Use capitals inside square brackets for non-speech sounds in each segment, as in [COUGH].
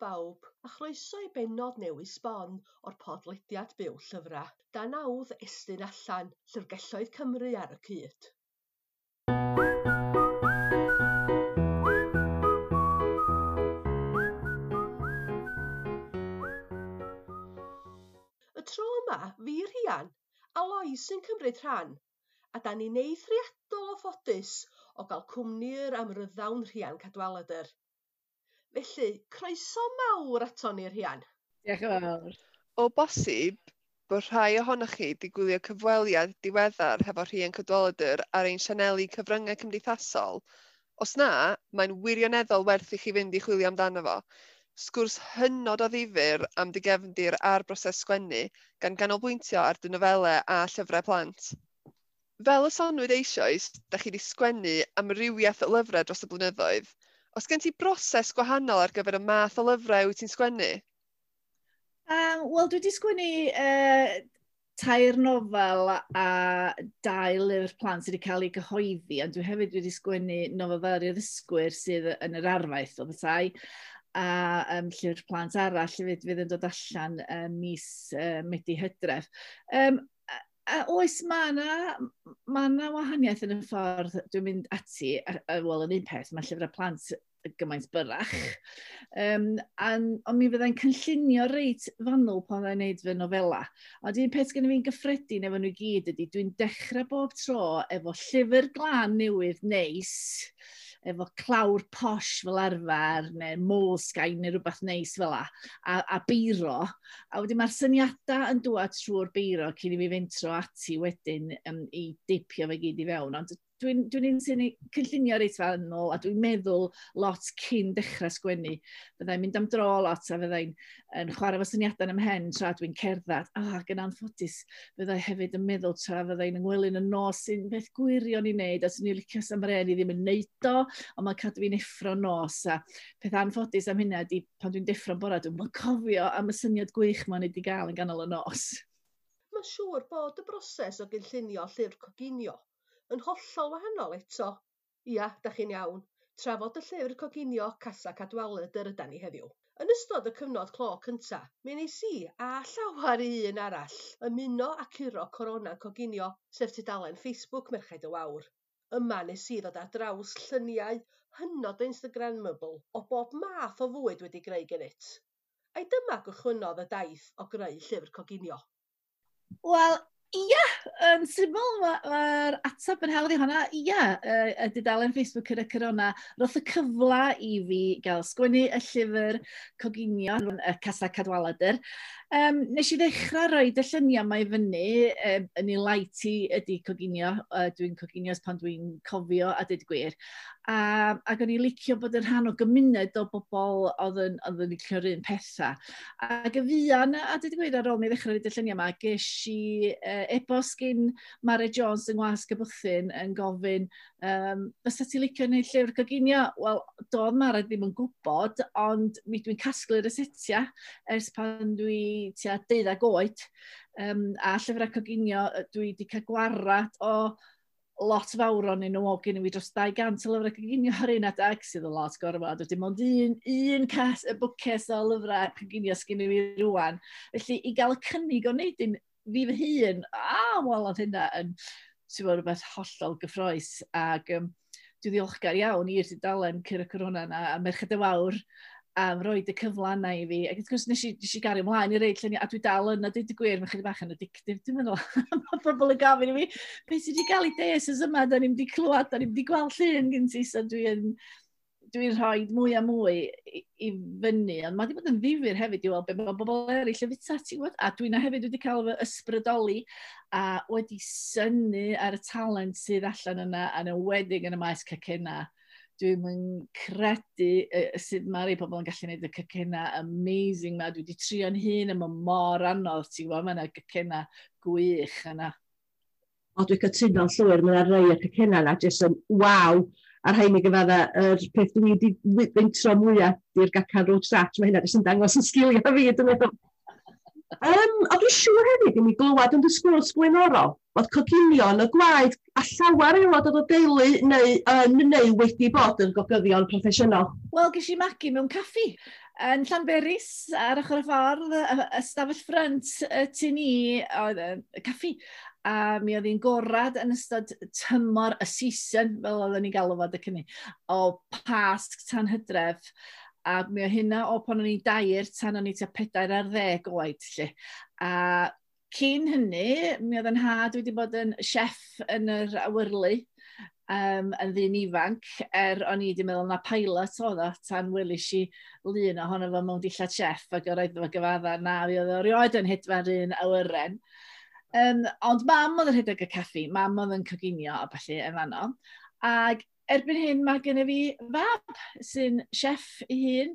bawb a chroeso i benod newydd sbon o'r podlediad Byw Llyfra. Da nawdd Estyn Allan, Llyfrgelloedd Cymru ar y cyd. Y tro yma, fi Rhian, a Lois yn cymryd rhan, a da ni'n eithriadol o ffodus o gael cwmni'r amryddawn Rhian Cadwaladr. Felly, croeso mawr ato ni rhian. Diolch yn fawr. O bosib, bod rhai ohonoch chi wedi gwylio cyfweliad diweddar hefo rhian cydwelydyr ar ein sianeli cyfryngau cymdeithasol. Os na, mae'n wirioneddol werth i chi fynd i chwilio amdano fo. Sgwrs hynod o ddifur am digefndir a'r broses sgwennu gan ganolbwyntio ar dynofelau a llyfrau plant. Fel y sonwyd eisoes, da chi wedi sgwennu am rywiaeth y lyfrau dros y blynyddoedd – Os gen ti broses gwahanol ar gyfer y math o lyfrau wyt ti'n sgwennu? Um, Wel, dwi wedi sgwennu uh, tair nofel a dau lyfr plant sydd wedi cael eu gyhoeddi, ond dwi hefyd wedi sgwennu nofel fel yr ddysgwyr sydd yn yr arfaith o bethau a um, llyfr plant arall fydd, fydd yn dod allan um, mis uh, Medi Hydref. Um, oes mae yna, mae yna wahaniaeth yn y ffordd dwi'n mynd ati, wel yn un peth, mae llyfrau plant gymaint byrach. Um, hmm. an, ond mi fyddai'n cynllunio reit fanwl pan fyddai'n neud fy nofela. Ond un peth gen i fi'n gyffredin efo nhw gyd ydy, dwi'n dechrau bob tro efo llyfr glân newydd neis, nice, efo clawr posh fel arfer, neu molesgain neu rhywbeth neis fel a, a, a beiro. A wedyn mae'r syniadau yn dŵad trwy'r beiro cyn i mi fentro ati wedyn um, i dipio fe gyd i fewn, ond dwi'n dwi, dwi un sy'n cynllunio reit fan ôl a dwi'n meddwl lot cyn dechrau sgwennu. Fyddai'n mynd am dro lot a fyddai'n yn chwarae fy syniadau yn ymhen tra dwi'n cerdded. A ac yn anffodus, fyddai hefyd yn meddwl tra fyddai'n yngwelyn y nos sy'n beth gwirion i wneud a sy'n ni'n licio sam i ddim yn neud o, ond mae'n cadw fi'n effro nos. A peth anffodus am hynna ydy pan dwi'n deffro'n bora, dwi'n cofio am y syniad gwych ma'n wedi gael yn ganol y nos. Mae'n siŵr bod y broses o gynllunio llyfr coginio yn hollol wahanol eto. Ia, dach chi'n iawn. Trafod y llyfr coginio Casa Cadwaladr ydan ni heddiw. Yn ystod y cyfnod clo cynta, mi wnes i a llawar un arall ymuno a curo corona coginio sef tudalen Facebook Merchaid y Wawr. Yma nes i ddod ar draws lluniau hynod Instagrammable o bob math o fwyd wedi greu gynnit. Ai dyma gychwynodd y daith o greu llyfr coginio? Wel, Ia, yn syml mae'r ateb yn hawdd i hwnna. Ia, y dudalen Facebook yr y corona roedd y cyfla i fi gael sgwennu y llyfr Coginion, y Casa Cadwaladr. Um, nes i ddechrau rhoi y lluniau mae fyny um, yn ei laiti ydy coginio. Uh, dwi'n coginio pan dwi'n cofio a dyd gwir a, ac o'n i licio bod yn rhan o gymuned o bobl oedd yn, oedd yn licio'r un pethau. Ac y fian, a dwi wedi gweud ar ôl mi ddechrau rhaid y lluniau yma, ges i uh, e-bost gyn Mare Jones yng Ngwasg y Bythyn yn gofyn, um, bys ti licio neu llyfr coginio? Wel, doedd Mare ddim yn gwybod, ond mi dwi'n casglu'r asetia ers pan dwi tua deuddag oed. Um, a llyfrau coginio, dwi wedi cael gwarad o lot fawr o'n nhw o gen i fi dros 200 o lyfrau cyginio ar un adeg sydd yn lot gorfod. Dim ond un, un cas, y bwces o lyfrau cyginio sgyn i fi rwan. Felly i gael y cynnig o wneud un fi fy hun, a wel oedd hynna yn sy'n fawr rhywbeth hollol gyffroes. Ac um, dwi ddiolchgar iawn i'r dudalen cyr y corona yna a merched y wawr um, roed y cyfle yna i fi. Ac wrth gwrs, nes i, nes i gario ymlaen i reid lluniau, a dwi dal yna, dwi dy gwir, mae'n chydig bach yn addictif, dwi'n meddwl. [LAUGHS] Mae pobl yn gofyn i fi, beth sydd wedi cael ei des ys yma, da ni'n wedi clywed, da ni'n wedi gweld llun gen ti, so dwi'n dwi rhoi mwy a mwy i, i fyny, ond mae wedi bod yn ddifur hefyd i weld beth mae bobl eraill y fita, ti'n gwybod? A dwi'n hefyd wedi cael fy ysbrydoli a wedi syni ar y talent sydd allan yna, yn ywedig yn y maes cacenna. Dwi'n yn credu uh, sut mae rei pobl yn gallu gwneud y cycena amazing ma. Dwi wedi trio'n hun yma mor anodd, ti'n gwybod, mae'n yna cycena gwych yna. O, dwi'n cytuno'n llwyr, mae'n rhai y cycena yna, jyst yn waw. A'r rhaid mi gyfadda, yr peth dwi wedi wyntro mwyaf di'r gacan road stretch, mae hynna jyst yn dangos yn sgiliau fi, dwi'n meddwl. Um, a dwi'n siŵr hefyd i mi glywed yn dysgwrs gwynorol bod coginio yn y gwaed a llawer aelod o deulu neu, yn, neu wedi bod yn gogyddion proffesiynol. Wel, ges i magu mewn caffi yn Llanberis ar ochr y ffordd, ystafell ffrant tu ni oedd y caffi. A mi oedd hi'n gorad yn ystod tymor y season, fel oedden ni'n galw fod y cynni, o pasg tan hydref. A mi o hynna o pan o'n i dair tan o'n i tua pedair ar ddeg oed. Lle. A cyn hynny, mi oedd yn had wedi bod yn chef yn yr awyrlu um, yn ddyn ifanc, er o'n i wedi meddwl na pilot oedd o, tan welis i lun ohono fo mewn dillad chef, ac o roedd fo gyfadda na, fi oedd o rioed yn hedfa'r un awyren. Um, ond mam oedd yn rhedeg y caffi, mam oedd yn coginio a falle yn fanno. Ac erbyn hyn mae gennym fi fab sy'n chef i hun.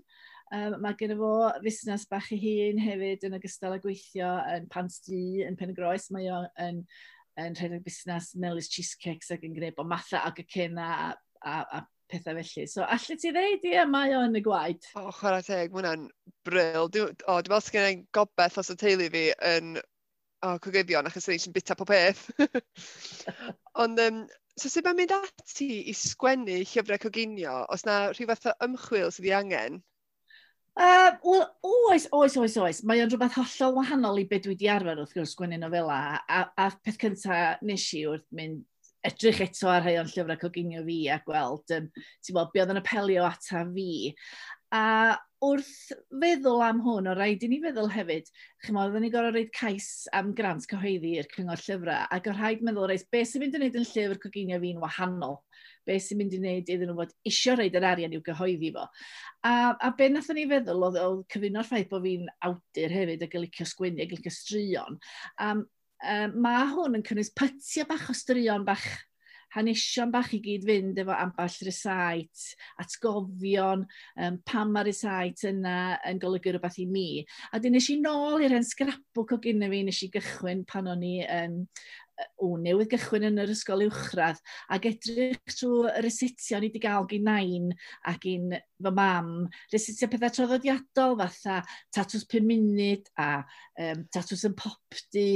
Um, mae gennym fo fusnes bach i hun hefyd yn ogystal â gweithio yn Pants D yn Pen y Groes. Mae o yn, yn rhedeg busnes Melis Cheesecakes ac yn gwneud bod matha ag y cena a, a, a pethau felly. So, allai ti ddeud i a mae o yn y gwaed? O, oh, chwarae teg, mae hwnna'n bryl. O, dwi'n meddwl sy'n gen gobeith os y teulu fi yn o, oh, cwgyddion, achos rydyn ni'n bita pob peth. [LAUGHS] Ond, um, So sut mae'n mynd ati i sgwennu llyfrau coginio? Os na rhyw fath o ymchwil sydd ei angen? Uh, Wel, oes, oes, oes, oes. Mae o'n rhywbeth hollol wahanol i beth dwi wedi arfer wrth gwrs sgwennu nofela. A, a peth cyntaf nes i wrth mynd edrych eto ar rhai o'n llyfrau coginio fi a gweld, um, ti'n bod, be oedd yn apelio ata fi. A wrth feddwl am hwn, o rhaid i ni feddwl hefyd, chymod, oedden ni gorau rhaid cais am grant cyhoeddi i'r cyngor llyfrau, ac o rhaid meddwl, reis, beth sy'n mynd i wneud yn llyfr coginio fi'n wahanol? Beth sy'n mynd i wneud iddyn nhw fod isio rhaid yr arian i'w gyhoeddi fo? A, a be nathon ni feddwl oedd, oedd cyfuno'r ffaith bod fi'n awdur hefyd ac yn licio sgwini ac yn licio straeon. Um, um, mae hwn yn cynnwys pytiau bach o straeon bach hanesion bach i gyd fynd efo amball resait, atgofion, um, pam mae'r resait yna yn golygu rhywbeth i mi. A dyn nes i nôl i'r hen scrapbook o gyda fi, nes i gychwyn pan o'n i um, o newydd gychwyn yn yr ysgol uwchradd ac edrych trwy y resitio ni wedi gael gyn nain ac gyn fy mam, resitio pethau troddodiadol fatha tatws 5 munud a um, tatws yn popdi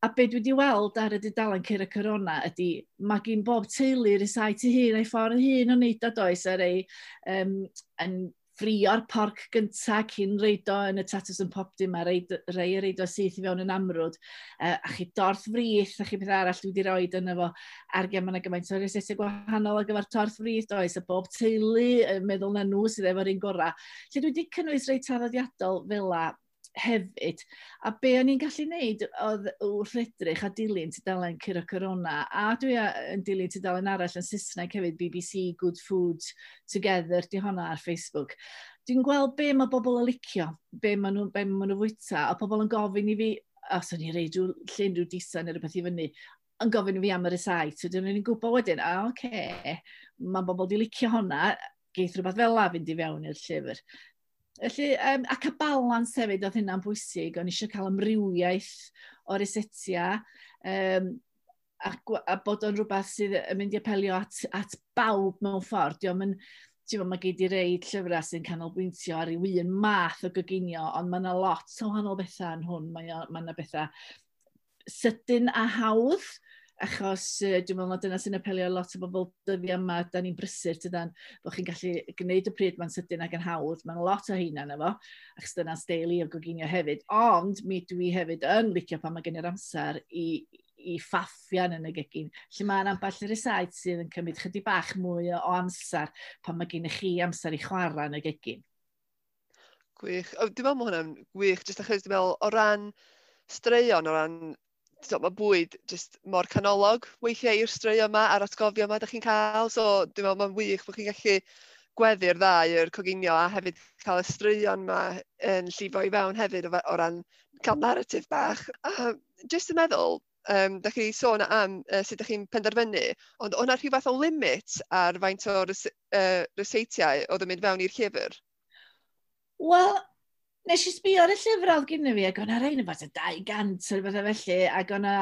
A be dwi wedi weld ar y dudalen cyr y corona ydy, mae gen bob teulu risau i hun, ei ffordd hun o wneud o does, ar ei um, yn ffrio'r porc gyntaf cyn reid o yn y tatws yn pop dim a reid, rei reid o syth i fewn yn amrwd. Uh, a chi dorth frith, a chi beth arall dwi wedi rhoi yn efo. Argen mae'n gymaint o resesau gwahanol ar gyfer torth frith does, a bob teulu yn meddwl na nhw sydd efo'r un gorau. Lle dwi wedi cynnwys rei traddodiadol fel hefyd. A be o'n i'n gallu neud oedd wrth edrych a dilyn tudalen Ciro Corona, a dwi yn dilyn tudalen arall yn Saesneg hefyd, BBC Good Food Together, di honna ar Facebook. Dwi'n gweld be mae bobl yn licio, be maen nhw, be maen nhw fwyta, a pobl yn gofyn i fi, os o'n i'n reid rhyw llun rhyw disan neu rhywbeth i fyny, yn gofyn i fi am yr esau. So, dyn nhw'n gwybod wedyn, a oce, okay, mae bobl di licio honna, geith rhywbeth fel la fynd i fewn i'r llyfr. Felly, um, ac y balans hefyd oedd hynna'n bwysig, o'n eisiau cael amrywiaeth o'r esetia, um, a, a bod o'n rhywbeth sydd yn mynd i apelio at, at bawb mewn ffordd. Diolch yn, ti'n mae gei di reid llyfrau sy'n canolbwyntio ar ei un math o gyginio, ond mae yna lot o wahanol bethau yn hwn, mae yna bethau sydyn a hawdd, achos uh, dwi'n meddwl na dyna sy'n apelio lot o bobl dyddi yma, da ni'n brysur tydan, bod chi'n gallu gwneud y pryd ma'n sydyn ac yn hawdd, mae'n lot o hynna na fo, achos dyna steili o goginio hefyd, ond mi dwi hefyd yn licio pan mae gen i'r amser i, i ffaffian yn y gegin, lle mae'n amball yr isaid sydd yn cymryd chydig bach mwy o amser pan mae gen i chi amser i chwarae yn y gegin. Gwych. Dwi'n meddwl mae hwnna'n gwych, jyst achos dwi'n meddwl o ran straeon, o ran so, mae bwyd just mor canolog weithiau i'r straeon yma a'r atgofio yma ydych chi'n cael. So dwi'n meddwl mae'n wych bod chi'n gallu gweddi'r ddau i'r coginio a hefyd cael y straeon yma yn llifo i fewn hefyd o, o ran cael narratif bach. A just yn meddwl, um, da chi sôn am uh, sut ydych chi'n penderfynu, ond o'na rhyw fath o limit ar faint o rys, uh, ryseitiau oedd yn mynd fewn i'r llyfr? Wel, nes i sbio ar y llyfr oedd gyda fi, ac o'na rhain yn fath o 200 o'r fath o felly, ac o'na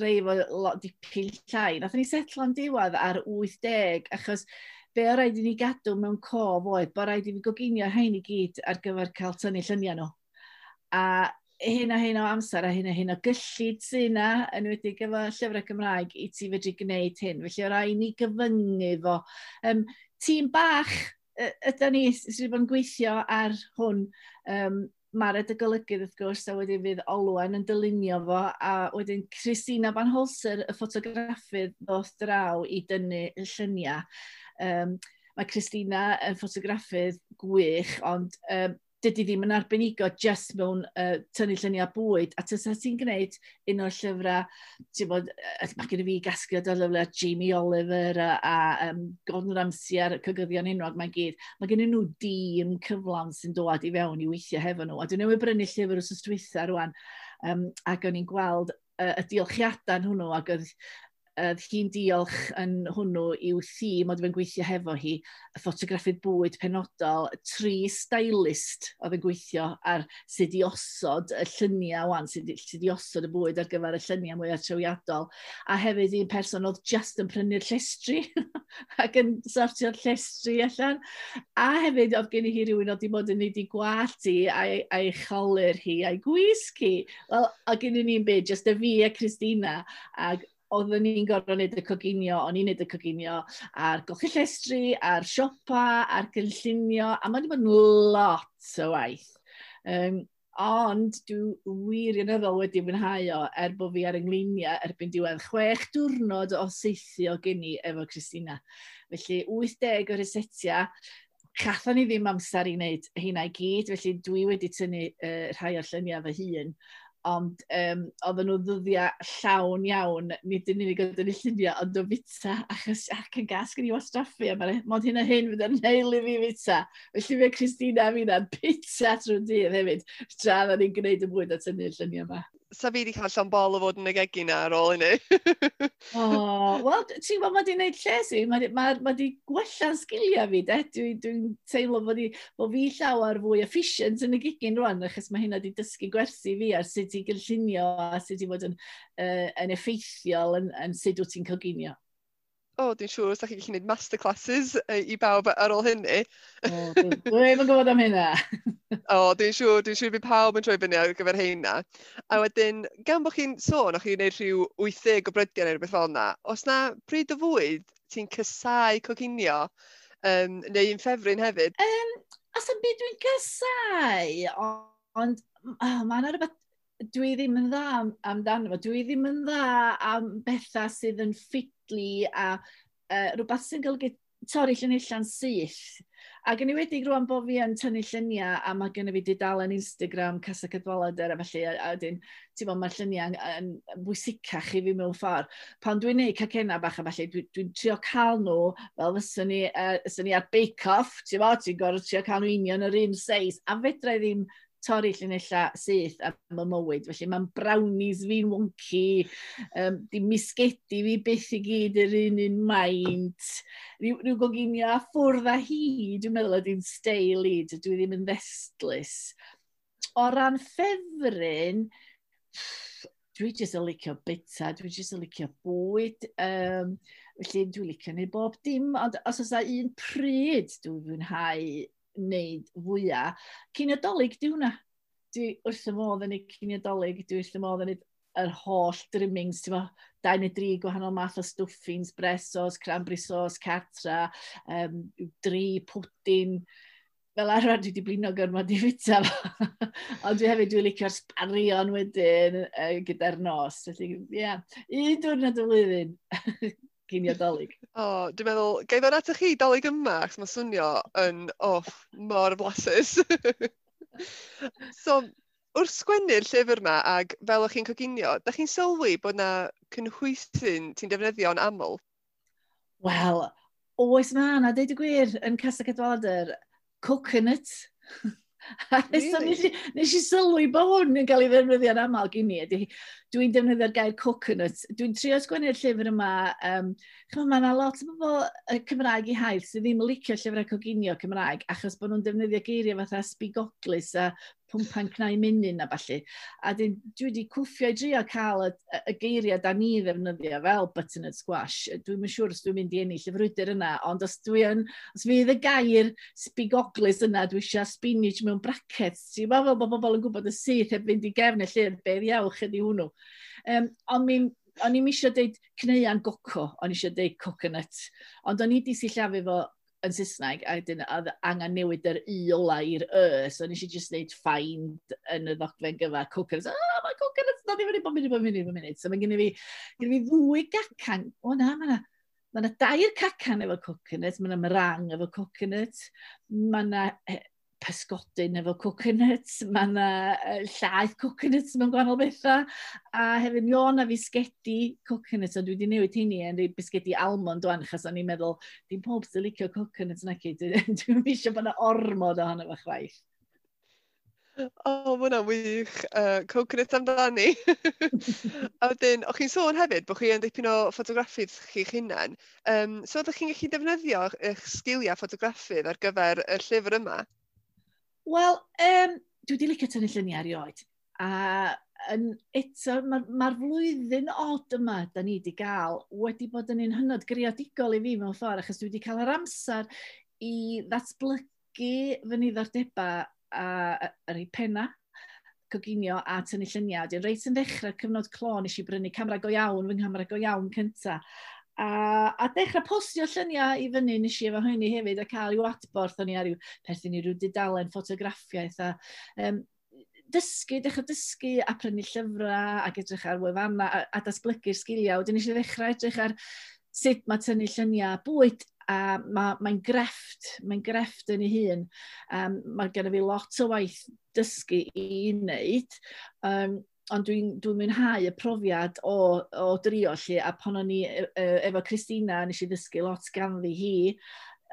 rei fo lot dipyn llai. Nath ni setlo'n diwedd ar 80, achos be o rhaid i ni gadw mewn cof oedd, bo rhaid i fi goginio rhain i gyd ar gyfer cael tynnu lluniau nhw. A hyn a hyn o amser a hyn a hyn o gyllid sy'n na, yn wedi gyfo llyfrau Cymraeg i ti fedru gwneud hyn. Felly o rai ni gyfyngu fo. Um, tîm bach ydy ni sydd bod yn gweithio ar hwn. Um, Mae'r edygolygydd wrth gwrs, a wedyn fydd Olwen yn dylunio fo, a wedyn Christina Van Holser, y ffotograffydd, ddoth draw i dynnu y lluniau. Um, mae Christina yn ffotograffydd gwych, ond um, dydy ddim yn arbenigo just mewn uh, tynnu lluniau bwyd. A tysa ti'n gwneud un o'r llyfrau, ti'n bod, mae gen i fi gasgliad o lyfrau Jamie Oliver a, a um, Gordon Ramsay a'r cygyddion unwag mae'n gyd. Mae gen i nhw dîm cyflawn sy'n dod i fewn i weithio hefo nhw. A dwi'n newid brynu llyfr os ystwytha rwan, um, ac o'n i'n gweld y diolchiadau hwnnw ac oedd uh, hi'n diolch yn hwnnw i'w thîm, oedd fe'n gweithio hefo hi, y ffotograffydd bwyd penodol, tri stylist oedd yn gweithio ar sut i osod y lluniau wan, sut, sut i osod y bwyd ar gyfer y lluniau mwy atrewiadol. A hefyd un person oedd just yn prynu'r llestri [LAUGHS] ac yn sortio'r llestri allan. A hefyd oedd gen i hi rhywun oedd i bod yn neud i gwati a'i, ai cholir hi a'i gwisg hi. Wel, oedd gen i ni'n byd, just y fi a Christina, ac oedden ni'n gorfod wneud y coginio, o'n i'n wneud y coginio a'r gochi llestri, a'r siopa, a'r gynllunio, a mae wedi bod yn lot o waith. Um, ond dwi wirioneddol wedi mwynhau o er bod fi ar yngluniau erbyn diwedd chwech diwrnod o seithio gen i efo Christina. Felly 80 o resetiau, chatha ni ddim amser i wneud hynna i gyd, felly dwi wedi tynnu uh, rhai o'r lluniau fy hun ond um, oedden nhw ddyddiau llawn iawn, nid yn unig oedd yn y lluniau, ond o fita, achos ac yn gas gen i wastraffu, a mae'n mod hyn a hyn fydd yn heil i fi fita. Felly fe Christina a fi na pizza trwy'n dydd hefyd, tra dda ni'n gwneud y bwyd at yn y lluniau yma sa fi wedi cael llon bol o fod yn y gegi na ar ôl hynny. oh, wel, ti'n gwybod, mae wedi gwneud lles i, mae wedi gwella'n sgiliau fi, de. Dwi'n dwi, teimlo bod, i, bod fi llawer fwy efficient yn y gegin rwan, achos mae hynna wedi dysgu gwersi fi ar sut i gynllunio a sut i fod yn, uh, yn effeithiol yn, yn sut wyt ti'n coginio o, oh, dwi'n siŵr, os da chi'n gallu gwneud masterclasses uh, i bawb ar ôl hynny. O, dwi'n gwybod am hynna. [LAUGHS] o, oh, dwi'n siŵr, dwi'n siŵr bydd pawb yn troi fyny ar gyfer heina. A wedyn, gan bod chi'n sôn, o'ch chi'n gwneud rhyw 80 o brydiau neu rhywbeth fel yna, os na pryd o fwyd ti'n cysau coginio um, neu un ffefryn hefyd? Um, as yn byd dwi'n cysau, ond oh, mae'n rhywbeth dwi ddim yn dda amdano fo. Dwi ddim yn dda am bethau sydd yn ffit anadlu a uh, rhywbeth sy'n golygu torri llunilla'n syth. Ac yn iwedig rwan bod fi yn tynnu lluniau a mae gen i fi dudalen Instagram, Casa Cadwalader a felly, a, a dyn, ti'n bod mae'r lluniau yn, yn, bwysicach i fi mewn ffordd. Pan dwi'n neud cacenna bach a felly, dwi'n dwi trio cael nhw fel fyswn ni, uh, ni ar bake-off, ti'n bod, ti'n gorau trio cael nhw union yr un seis, a fedra i ddim torri llunella syth am y mywyd. Felly mae'n brownies fi'n wonky, um, di misgedi fi byth i gyd yr un un maint. Rhyw, rhyw goginio a ffwrdd a hi, dwi'n meddwl ydy'n steil i, dwi ddim yn ddestlus. O ran ffefryn, dwi jyst yn licio bita, dwi jyst yn licio bwyd. Um, felly dwi'n licio neu bob dim, ond os oes un pryd dwi'n fwynhau wneud fwyaf. Cyniodolig diw hwnna. Dwi wrth y modd yn ei cyniodolig, dwi wrth y modd yn ei yr holl drimmings, ti'n fawr, dau neu dri gwahanol math o stwffins, bresos, cranberry sauce, catra, um, dri, pwdin, fel arfer dwi wedi blino gormod i fita fo. [LAUGHS] Ond dwi hefyd dwi'n licio'r sbarion wedyn uh, gyda'r nos. Felly, ie, yeah. un diwrnod y flwyddyn. [LAUGHS] ginio dolyg. O, oh, dwi'n meddwl, gai ddod atoch chi dolyg yma, achos mae swnio yn off mor blasus. [LAUGHS] so, wrth sgwennu'r llyfr yma, ac fel o'ch chi'n coginio, da chi'n sylwi bod na cynhwysyn ti'n defnyddio'n aml? Wel, oes ma na, deud y gwir, yn Casa Cadwaladr, coconut. [LAUGHS] Really? so nes, i, nes i sylwi bod hwn yn cael ei ddefnyddio'n aml gen i. Dwi'n defnyddio'r gair coconut. Dwi'n trio sgwennu'r llyfr yma. Um, mae yna lot o bobl Cymraeg i hael sydd ddim yn licio llyfrau coginio Cymraeg achos bod nhw'n defnyddio geiriau fatha sbigoglus a pwmpa'n cnau munud a falle. A dyn, dwi wedi cwffio i drio cael y, y geiriau da ni ddefnyddio fel butternut squash. Dwi'n yn siŵr os dwi'n mynd i ennill y frwydr yna, ond os dwi yn, os fydd y gair spigoglis yna, dwi eisiau spinach mewn brackets. Ti'n meddwl fel bod bobl yn gwybod y syth heb fynd i gefn y llyfr, beth iawch ydi hwnnw. Um, ond mi'n o'n i'n eisiau deud cneuan goco, o'n i eisiau deud coconut, ond o'n i di sillafu fo yn Saesneg, a dyn, oedd angen newid yr i ola i'r y, so nes i just wneud find yn y ddogfen gyfa coconuts. Ah, mae coconuts, na ddim yn ei bod munud, bod munud, bod munud. So mae gen i fi, gen i fi ddwy gacan. O na, mae na, mae na dair cacan efo coconut, mae na mrang efo coconut, mae na pysgodyn efo coconuts, mae yna llaeth coconuts mewn gwahanol bethau, a hefyd mi o'n na fisgedi coconuts, ond dwi wedi newid hynny yn rhaid bisgedi almond o'n achos o'n i'n meddwl, dim pob sy'n licio coconuts [LAUGHS] na chi, dwi'n eisiau bod yna ormod ohono fo chwaith. O, oh, mae hwnna'n wych. Uh, coconut amdani. [LAUGHS] a wedyn, o'ch chi'n sôn hefyd bod chi yn dipyn o ffotograffydd chi'ch hunain. Um, so, ydych chi'n gallu defnyddio eich sgiliau ffotograffydd ar gyfer y llyfr yma? Wel, um, dwi wedi licio tynnu lluniau erioed. A yn eto, mae'r ma, flwyddyn od yma da ni wedi gael wedi bod yn un hynod greadigol i fi mewn ffordd, achos dwi wedi cael yr amser i ddatblygu fy niddordebau ar ei penna coginio a tynnu lluniau. Dwi'n reit yn ddechrau cyfnod clo nes i brynu camera go iawn, fy nghamera go iawn cyntaf. A, a dechrau postio lluniau i fyny nes i efo hynny hefyd a cael i'w adborth o'n i ar yw perthyn i rhyw dudalen ffotograffiaeth a um, dysgu, dechrau dysgu a prynu llyfrau ac edrych ar wefanna a, a datblygu'r sgiliau. Wedyn nes i ddechrau edrych ar sut mae tynnu lluniau bwyd a mae'n mae grefft, mae'n grefft yn ei hun. Um, mae gen i fi lot o waith dysgu i wneud. Um, ond dwi'n dwi, dwi mwynhau y profiad o, o drio lle, a pan o'n i e, e, efo Christina, nes i ddysgu lot ganddi hi,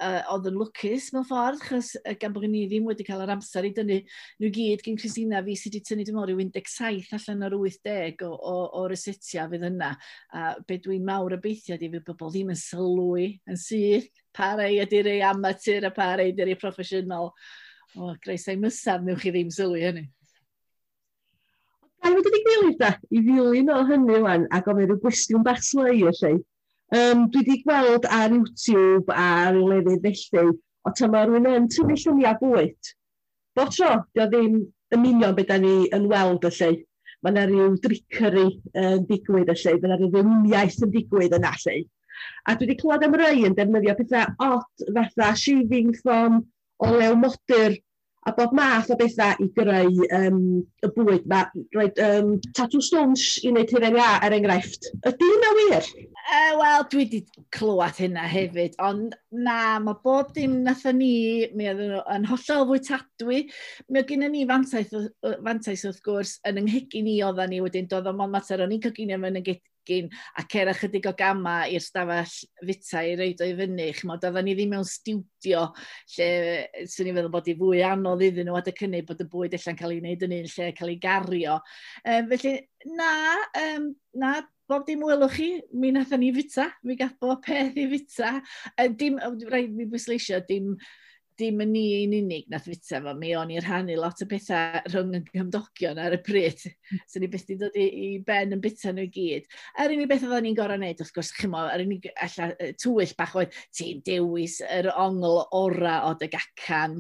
uh, oedd yn lwcus mewn ffordd, chos uh, gan bod ni ddim wedi cael yr amser i dynnu nhw gyd gyn Christina, fi sydd wedi tynnu dim ond ryw 17 allan o'r 80 o, o, o resetia fydd yna. A be dwi'n mawr obeithio di fydd bobl ddim yn sylwi yn syth, pa rei ydy'r ei amatur a pa rei ydy'r ei proffesiynol. O, greisau mysaf, newch chi ddim sylwi hynny. Gael wedi digwydd da, i ddilyn o hynny wan, a gofyn rhyw gwestiwn bach slei slau lle. Um, dwi wedi gweld ar YouTube a ar lefydd felly, o ta mae rhywun yn tynnu lluniau bwyd. Bo tro, dio ddim yn union beth da ni yn weld y lle. Mae yna rhyw drickery yn digwydd y lle, mae yna rhyw ddewiniaeth yn digwydd yna lle. A dwi wedi clywed am rai yn defnyddio pethau odd fatha shaving foam o lew modur a bob math o bethau i greu um, y bwyd yma. Roi um, tattoo stones i wneud hyn ia, er enghraifft. Ydy hynna wir? Uh, Wel, dwi wedi clywed hynna hefyd, ond na, mae bob dim natha ni, mi oedden yn hollol fwy tadwy. Mi oedd gen ni fantais, fantais wrth gwrs, yn yng ni oedden ni wedyn, doedd mon mater o'n i'n cyginio mewn yn gegin a cer ychydig o gama i'r stafell fita i reid o'i fyny. Chymod, oedden ni ddim mewn stiwdio lle sy'n ni'n feddwl bod i fwy anodd iddyn nhw at y cynnig bod y bwyd allan cael ei wneud yn un lle cael ei gario. Um, felly, na, um, na bob dim welwch chi, mi nath ni fita, mi gath bob peth i fita. Uh, Dim, rhaid mi bwysleisio, dim dim yn ni un unig nath fita fo mi, o'n i rhannu lot o bethau rhwng y gymdogion ar y pryd. Hmm. so ni beth i dod i, i ben yn bita nhw i gyd. Yr unig beth oedden ni'n gorau wneud, wrth gwrs, chymo, yr unig alla, tywyll bach oedd ti'n dewis yr ongl ora o dy gacan,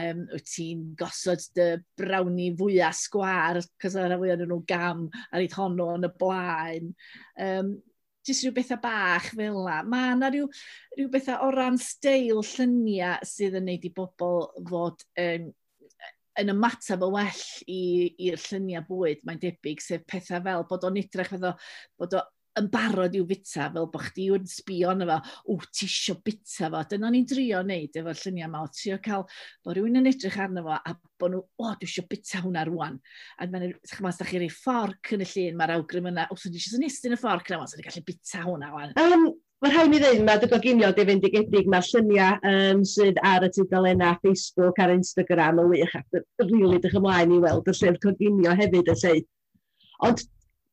um, wyt ti'n gosod dy brawni fwyaf sgwar, cos oedd fwyaf nhw gam ar eith honno yn y blaen. Um, jyst rhyw bethau bach fel la. Mae yna rhyw, rhyw bethau o ran steil lluniau sydd yn neud i bobl fod um, yn ymateb y well i'r lluniau bwyd, mae'n debyg, sef pethau fel bod o'n edrych fel bod o yn barod i'w bita, fel bod chdi yw'n sbio yna fo, o, ti isio bita fo. Dyna ni'n drio wneud efo'r lluniau yma, o trio cael bod rhywun yn edrych arno fo, a bod nhw, o, dwi isio bita hwnna rwan. A mae'n, chach mas, da chi rei fforc yn y llun, mae'r awgrym yna, o, dwi eisiau synestyn y fforc yna, o, dwi gallu bita hwnna rwan. Um, Mae rhaid mi ddweud mae dy goginio di fynd i gedig mae'r lluniau um, sydd ar y tudalenna Facebook a'r Instagram yn wych ac rili really, dych ymlaen i weld y llyfr coginio hefyd y lle. Ond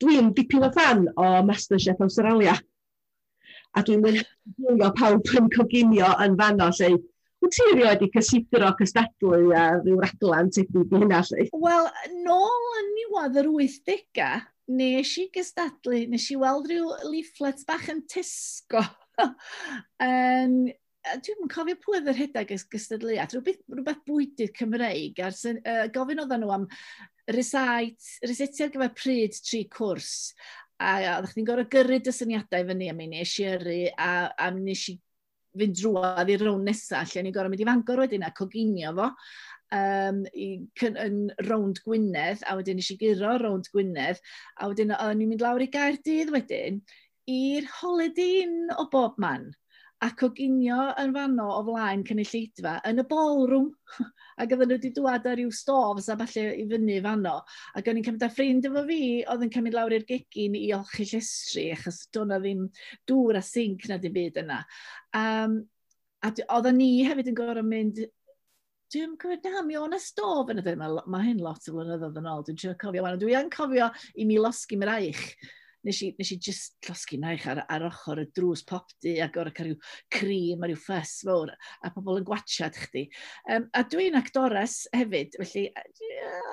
dwi'n dipyn o fan o Masterchef Australia. A dwi'n mynd mwynhau pawb yn coginio yn fano, lle Wyt ti erioed i cysidro cystadlu a rhyw raglan tebyg i hynna, lle? Wel, nôl yn niwad yr 80au, nes i gystadlu, nes i weld rhyw leaflets bach yn Tesco. um, [LAUGHS] dwi'n cofio pwy oedd yr hydeg ys gystadleuaeth, rhywbeth, rhywbeth bwydydd Cymreig, a'r uh, gofyn oedden nhw am resait, reseiti ar gyfer pryd tri cwrs, a oeddech chi'n gorau gyrru dy syniadau fyny, am mi nes i yrru, a, a nes i fynd drwodd i'r rown nesaf, lle ni'n gorau mynd i fangor wedyn a coginio fo, um, i, yn rownd Gwynedd, a wedyn nes i guro rownd Gwynedd, a wedyn o'n i'n mynd lawr i Gaerdydd wedyn, i'r Holiday o bob man a coginio yn fanno o flaen cynulleidfa yn y ballroom. [LAUGHS] ac oedden nhw wedi dwad ar ryw stofs a falle i fyny fanno. Ac o'n i'n cymryd â ffrind efo fi, oedd yn cymryd lawr i'r gegin i olchi llestri, achos doedd ddim dŵr a sync na dim byd yna. Um, a oedden ni hefyd yn gorau mynd Dwi'n cofio, na, mi o'n y stof yn y dweud, mae mae hyn lot o flynyddoedd yn ôl, dwi'n cofio, dwi'n cofio i mi losgi myraich nes i, nes i just llosgu naich ar, ar ochr y drws popdi ac o'r cael rhyw crim a rhyw ffys fawr a pobl yn gwachad chdi. Um, a dwi'n actores hefyd, felly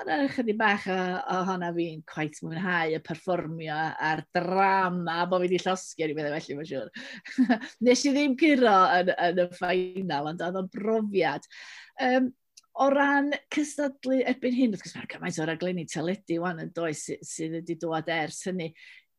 yna chydig bach ohona fi'n quite mwynhau y perfformio a'r drama bod fi wedi llosgu ar i meddwl felly, mae'n siŵr. [LAUGHS] nes i ddim curo yn, yn y ffainal, ond oedd o'n brofiad. Um, o ran cystadlu erbyn hyn, wrth gwrs mae'r cymaint o'r aglenni teledu wan yn does sydd wedi dod ers hynny,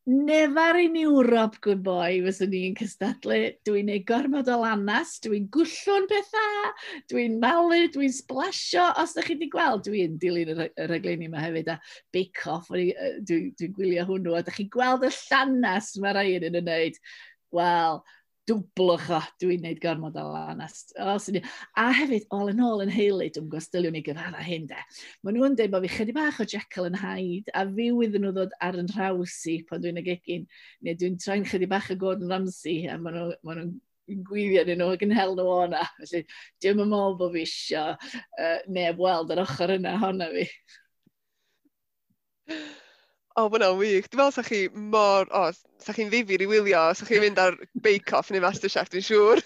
Nefar in Ewrop, good boy, fyswn i'n cystadlu. Dwi'n ei gormod o lanas, dwi'n gwllwn pethau, dwi'n malu, dwi'n splasio. Os ydych chi wedi gweld, dwi'n dilyn y yr yma hefyd, a bake off, dwi'n dwi, dwi gwylio hwnnw, a ydych chi gweld y llanas mae rhain yn y wneud. Wel, dwblwch o, dwi'n neud gormod o anast. A hefyd, ôl yn ôl yn heili, dwi'n gwestiwn ni gyfadda hyn de. Mae nhw'n dweud bod fi chydig bach o Jekyll yn haid, a fi wyddyn nhw ddod ar yn rhawsi pan dwi'n egegin, neu dwi'n traen chydig bach o god yn ramsi, a maen nhw'n ma nhw gwylio yn nhw ac yn hel nhw o'na. Felly, dwi'n meddwl bod fi eisiau uh, neb weld yr ochr yna honna fi. O, oh, hwnna'n wych. Dwi'n meddwl sa'ch chi mor... O, oh, sa'ch chi'n ddifur i wylio, sa'ch chi'n mynd ar Bake Off neu Masterchef, dwi'n siŵr.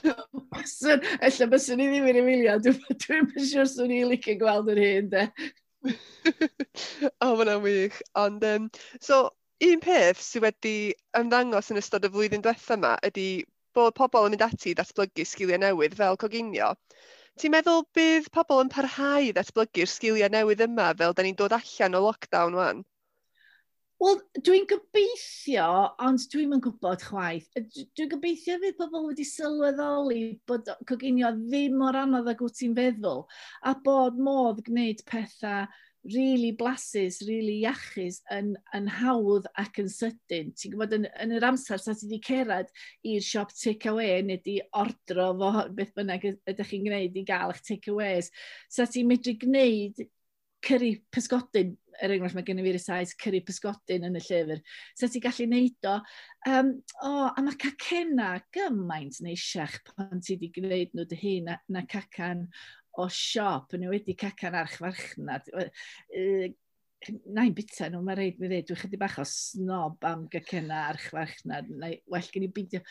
[LAUGHS] Ella byswn i ddim yn ei wylio, dwi'n dwi siŵr swn i'n licio gweld yr hyn, de. [LAUGHS] o, oh, hwnna'n wych. Ond, um, so, un peth sydd wedi ymddangos yn ystod y flwyddyn diwethaf yma ydy bod pobl yn mynd ati i datblygu sgiliau newydd fel coginio. Ti'n meddwl bydd pobl yn parhau i ddatblygu'r sgiliau newydd yma fel da ni'n dod allan o lockdown wan? Wel, dwi'n gobeithio, ond dwi'm yn gwybod chwaith. Dwi'n gobeithio fydd pobl wedi sylweddoli bod coginio ddim mor anodd ag wyt ti'n feddwl, a bod modd gwneud pethau really blasus, really iachus yn, yn hawdd ac yn sydyn. Ti'n gwybod, yn, yn yr amser sa ti wedi cerad i'r siop take-away neu di ordro fo beth bynnag ydych chi'n gwneud i gael eich take-aways, sa ti'n medru gwneud cyrru pysgodyn, er enghraifft mae gen i fi'r saith cyrru pysgodyn yn y llyfr. Sa ti'n gallu neud o. Um, o, a mae cacenna gymaint neisiach pan ti wedi gwneud nhw dy hun na, na cacan o siop yn wedi cacan archfarchnad. Na'n bita nhw, mae rhaid mi ddweud, dwi'n chydig bach o snob am gacenna archfarchnad. Well gen i beidio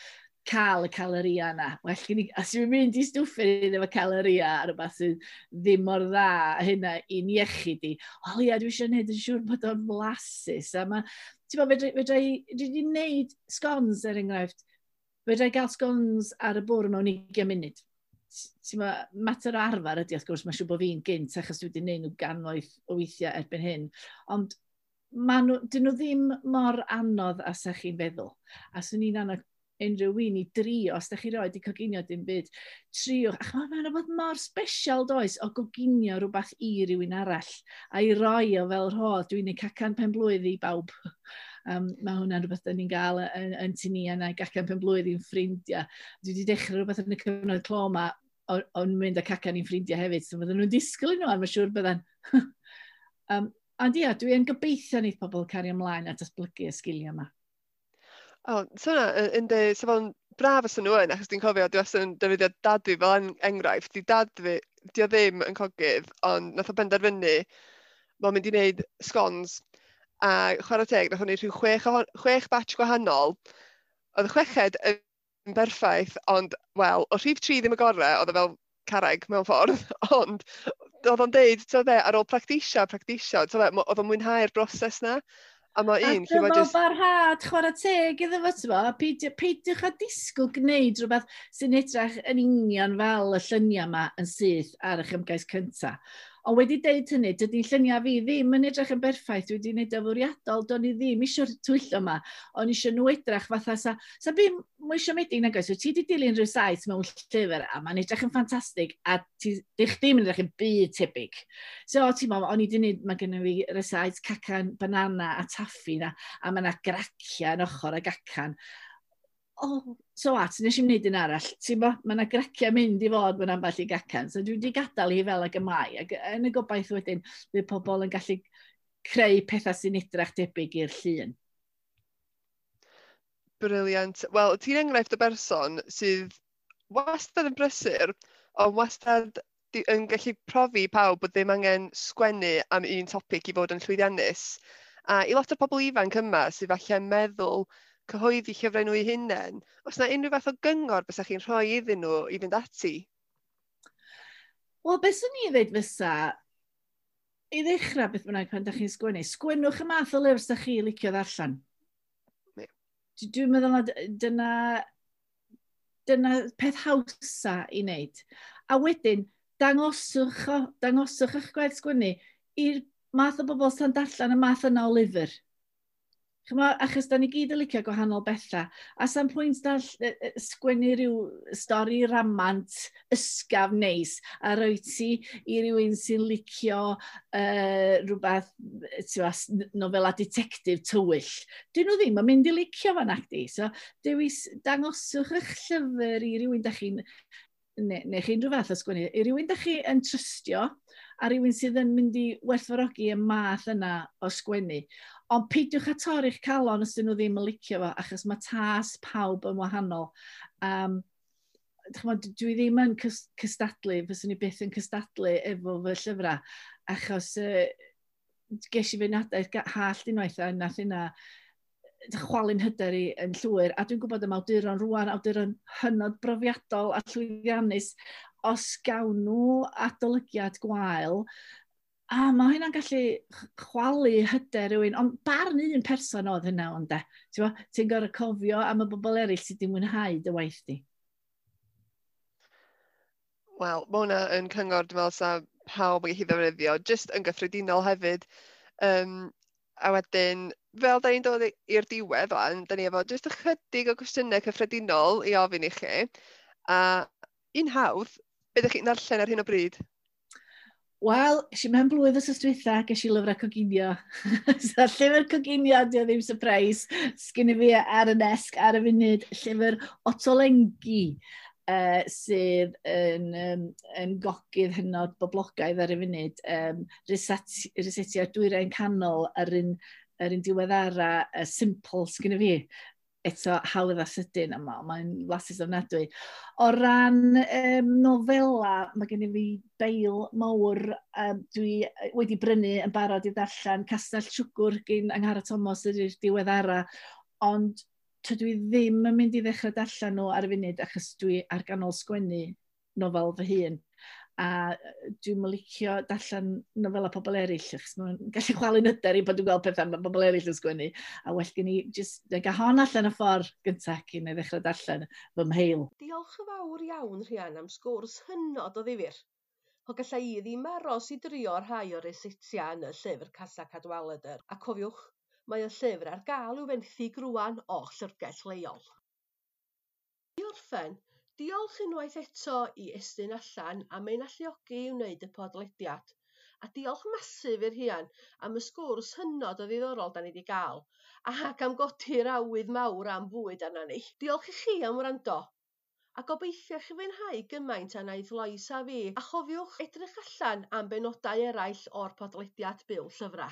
cael y caloria yna. Well gen i, as yw'n mynd i stwffyn efo caloria ar rhywbeth sydd ddim mor dda hynna i'n iechyd i. O ia, dwi eisiau gwneud yn siŵr bod o'n flasus. A mae, ti'n bod, fedra, fedra i, dwi wedi gwneud sgons er enghraifft, fedra i gael sgons ar y bwr mewn 20 munud ma, mater o arfer ydy, wrth gwrs, mae'n siw bod fi'n gynt, achos dwi wedi gwneud nhw gannoedd o weithiau erbyn hyn. Ond nhw, dyn nhw ddim mor anodd as ych chi'n feddwl. A swn i'n anodd unrhyw un i drio, os da chi roed i coginio dim byd, triwch, ach mae'n maen bod mor special does o goginio rhywbeth i rywun arall, a i roi o fel rho, dwi'n ei cacan pen blwydd i bawb. [LAUGHS] Um, mae hwnna'n rhywbeth da ni'n gael e, yn, yn tunia na i gacan pen blwydd i'n ffrindiau. Dwi wedi dechrau rhywbeth yn y cyfnod clo yma o'n mynd â cacan i'n ffrindiau hefyd. So fydden nhw'n disgwyl i nhw, a mae'n siŵr bydden. um, [LAUGHS] ond ia, dwi yn gobeithio wneud pobl cario ymlaen a datblygu y sgiliau yma. O, oh, so yna, yn dy, sef o'n braf os nhw yn, achos dwi'n cofio, dwi wastad yn defnyddio dadfu fel en, enghraifft, di dadfu, di o ddim yn cogydd, ond nath o benderfynu, mae'n mynd i wneud sgons a chwarae teg, nath ni rhyw chwech, chwech batch gwahanol. Oedd y chweched yn berffaith, ond, wel, o rhif tri ddim y gorau, oedd e fel carreg mewn ffordd, [LAUGHS] ond oedd o'n deud, ti'n dde, ar ôl practisio, practisio, ti'n dde, oedd o'n mwynhau'r broses na. A mae un... A dyma just... barhad chwarae teg iddo fo, ti'n bo, peidiwch a disgwyl gwneud rhywbeth sy'n edrych yn union fel y lluniau yma yn syth ar eich ymgais cyntaf. Ond wedi deud hynny, dydy lluniau fi ddim yn edrych yn berffaith, dwi wedi gwneud yn fwriadol, do'n i ddim eisiau'r twyllo yma, ond eisiau nhw edrych fatha sa, sa bim, mwy eisiau meddyn nag oes, ti wedi dilyn rhyw saith mewn llyfr a mae'n edrych yn ffantastig a ti ddim yn edrych yn byd tebyg. So ti'n meddwl, o'n i wedi gwneud, mae gennym fi rysait cacan, banana a taffi na, a mae yna gracia yn ochr ag acan. O, oh, so at, nes i'n wneud yn arall, ti'n bo, mae yna greciau mynd i fod mewn ambell i gacan, so dwi wedi gadael hi fel ag y mai, ac yn y gobaith wedyn, bydd pobl yn gallu creu pethau sy'n edrach debyg i'r llun. Briliant. Wel, ti'n enghraifft y berson sydd wastad yn brysur, ond wastad yn gallu profi pawb bod ddim angen sgwennu am un topic i fod yn llwyddiannus. A i lot o pobl ifanc yma sydd falle meddwl cyhoeddi llyfrau nhw i hunain, os yna unrhyw fath o gyngor bysach chi'n rhoi iddyn nhw i fynd ati? Wel, beth swn i ddweud fysa, i ddechrau beth bynnag pan da chi'n sgwennu, sgwennwch y math o lyfr sy'ch chi licio ddarllen. Dwi'n meddwl na dyna, dyna peth hawsa i wneud. A wedyn, dangoswch, o, dangoswch eich gwaith sgwennu i'r math o bobl sy'n darllen y math yna o lyfr. Chyma, achos da ni gyd yn licio gwahanol bethau. A sa'n pwynt da sgwennu rhyw stori ramant ysgaf neis a roi ti i rywun sy'n licio uh, rhywbeth tiwa, nofela detectif tywyll. Dyn nhw ddim yn mynd i licio fan acdi. So, dewis dangoswch eich llyfr i rywun da chi'n neu, neu chi'n rhyw fath o sgwennu, i rywun da chi yn trystio a rywun sydd yn mynd i werthfawrogi y math yna o sgwennu. Ond peidiwch â torri'ch calon os dyn nhw ddim yn licio fo, achos mae tas pawb yn wahanol. Um, chmod, dwi ddim yn cystadlu, fyswn i byth yn cystadlu efo fy llyfrau, achos uh, ges i fy nadaeth hall unwaith a nath yna chwalu'n hyder i yn llwyr, a dwi'n gwybod y awduron rwan, awduron hynod brofiadol a llwyddiannus, os gawn nhw adolygiad gwael, a mae hynna'n gallu chwalu hyder rhywun, ond barn un person oedd hynna ond de. Ti'n ti gorau cofio am y bobl eraill sydd wedi mwynhau dy waith di. Wel, mae hwnna yn cyngor, dwi'n meddwl, sa pawb yn gallu ddefnyddio, jyst yn gyffredinol hefyd. Um, a wedyn, fel da ni'n dod i'r diwedd o'n, da ni efo jyst ychydig o gwestiynau cyffredinol i ofyn i chi. A un hawdd, beth ydych chi'n darllen ar hyn o bryd? Wel, eisiau mewn blwydd os ystwytha, ges i lyfrau coginio. [LAUGHS] so, llyfr coginio, di o ddim surprise. Sgyn i fi ar y nesg, ar y funud, llyfr Otolengi, uh, sydd yn, um, yn gogydd hynod boblogaidd ar y funud. Um, Resetio Dwyrain Canol ar un, ar un diweddara uh, simple, sgyn i fi eto hawdd a sydyn yma, mae'n lasus ofnadwy. O ran um, nofela, mae gen i fi beil mawr, um, dwi wedi brynu yn barod i ddarllen Castell Siwgwr gyn Anghara Thomas ydy'r diweddara, ond dwi ddim yn mynd i ddechrau darllen nhw ar y funud achos dwi ar ganol sgwennu nofel fy hun a dwi'n mylicio darllen nofela pobl eraill, achos mae'n gallu chwalu nyder i bod dwi'n gweld pethau mae pobl eraill yn sgwennu, a well gen i just gael hon allan y ffordd gyntaf cyn ei ddechrau darllen fy mheil. Diolch yn fawr iawn, Rhian, am sgwrs hynod o ddifur. Ho gallai i ddim aros i drio rhai o'r esetia yn y llyfr Casa Cadwaladr, a cofiwch, mae y llyfr ar gael i'w fenthu grwan o llyfrgell leol. I orffen, Diolch unwaith eto i Estyn Allan am ein alluogi i wneud y podlediad a diolch masif i'r rhian am y sgwrs hynod o ddiddorol 'dan ni wedi gael, ac am godi'r awydd mawr am fwyd arna ni. Diolch i chi am wrando a gobeithio chi fwynhau gymaint a wnaeth Lois a fi a chofiwch edrych allan am benodau eraill o'r podlediad Byw Llyfra.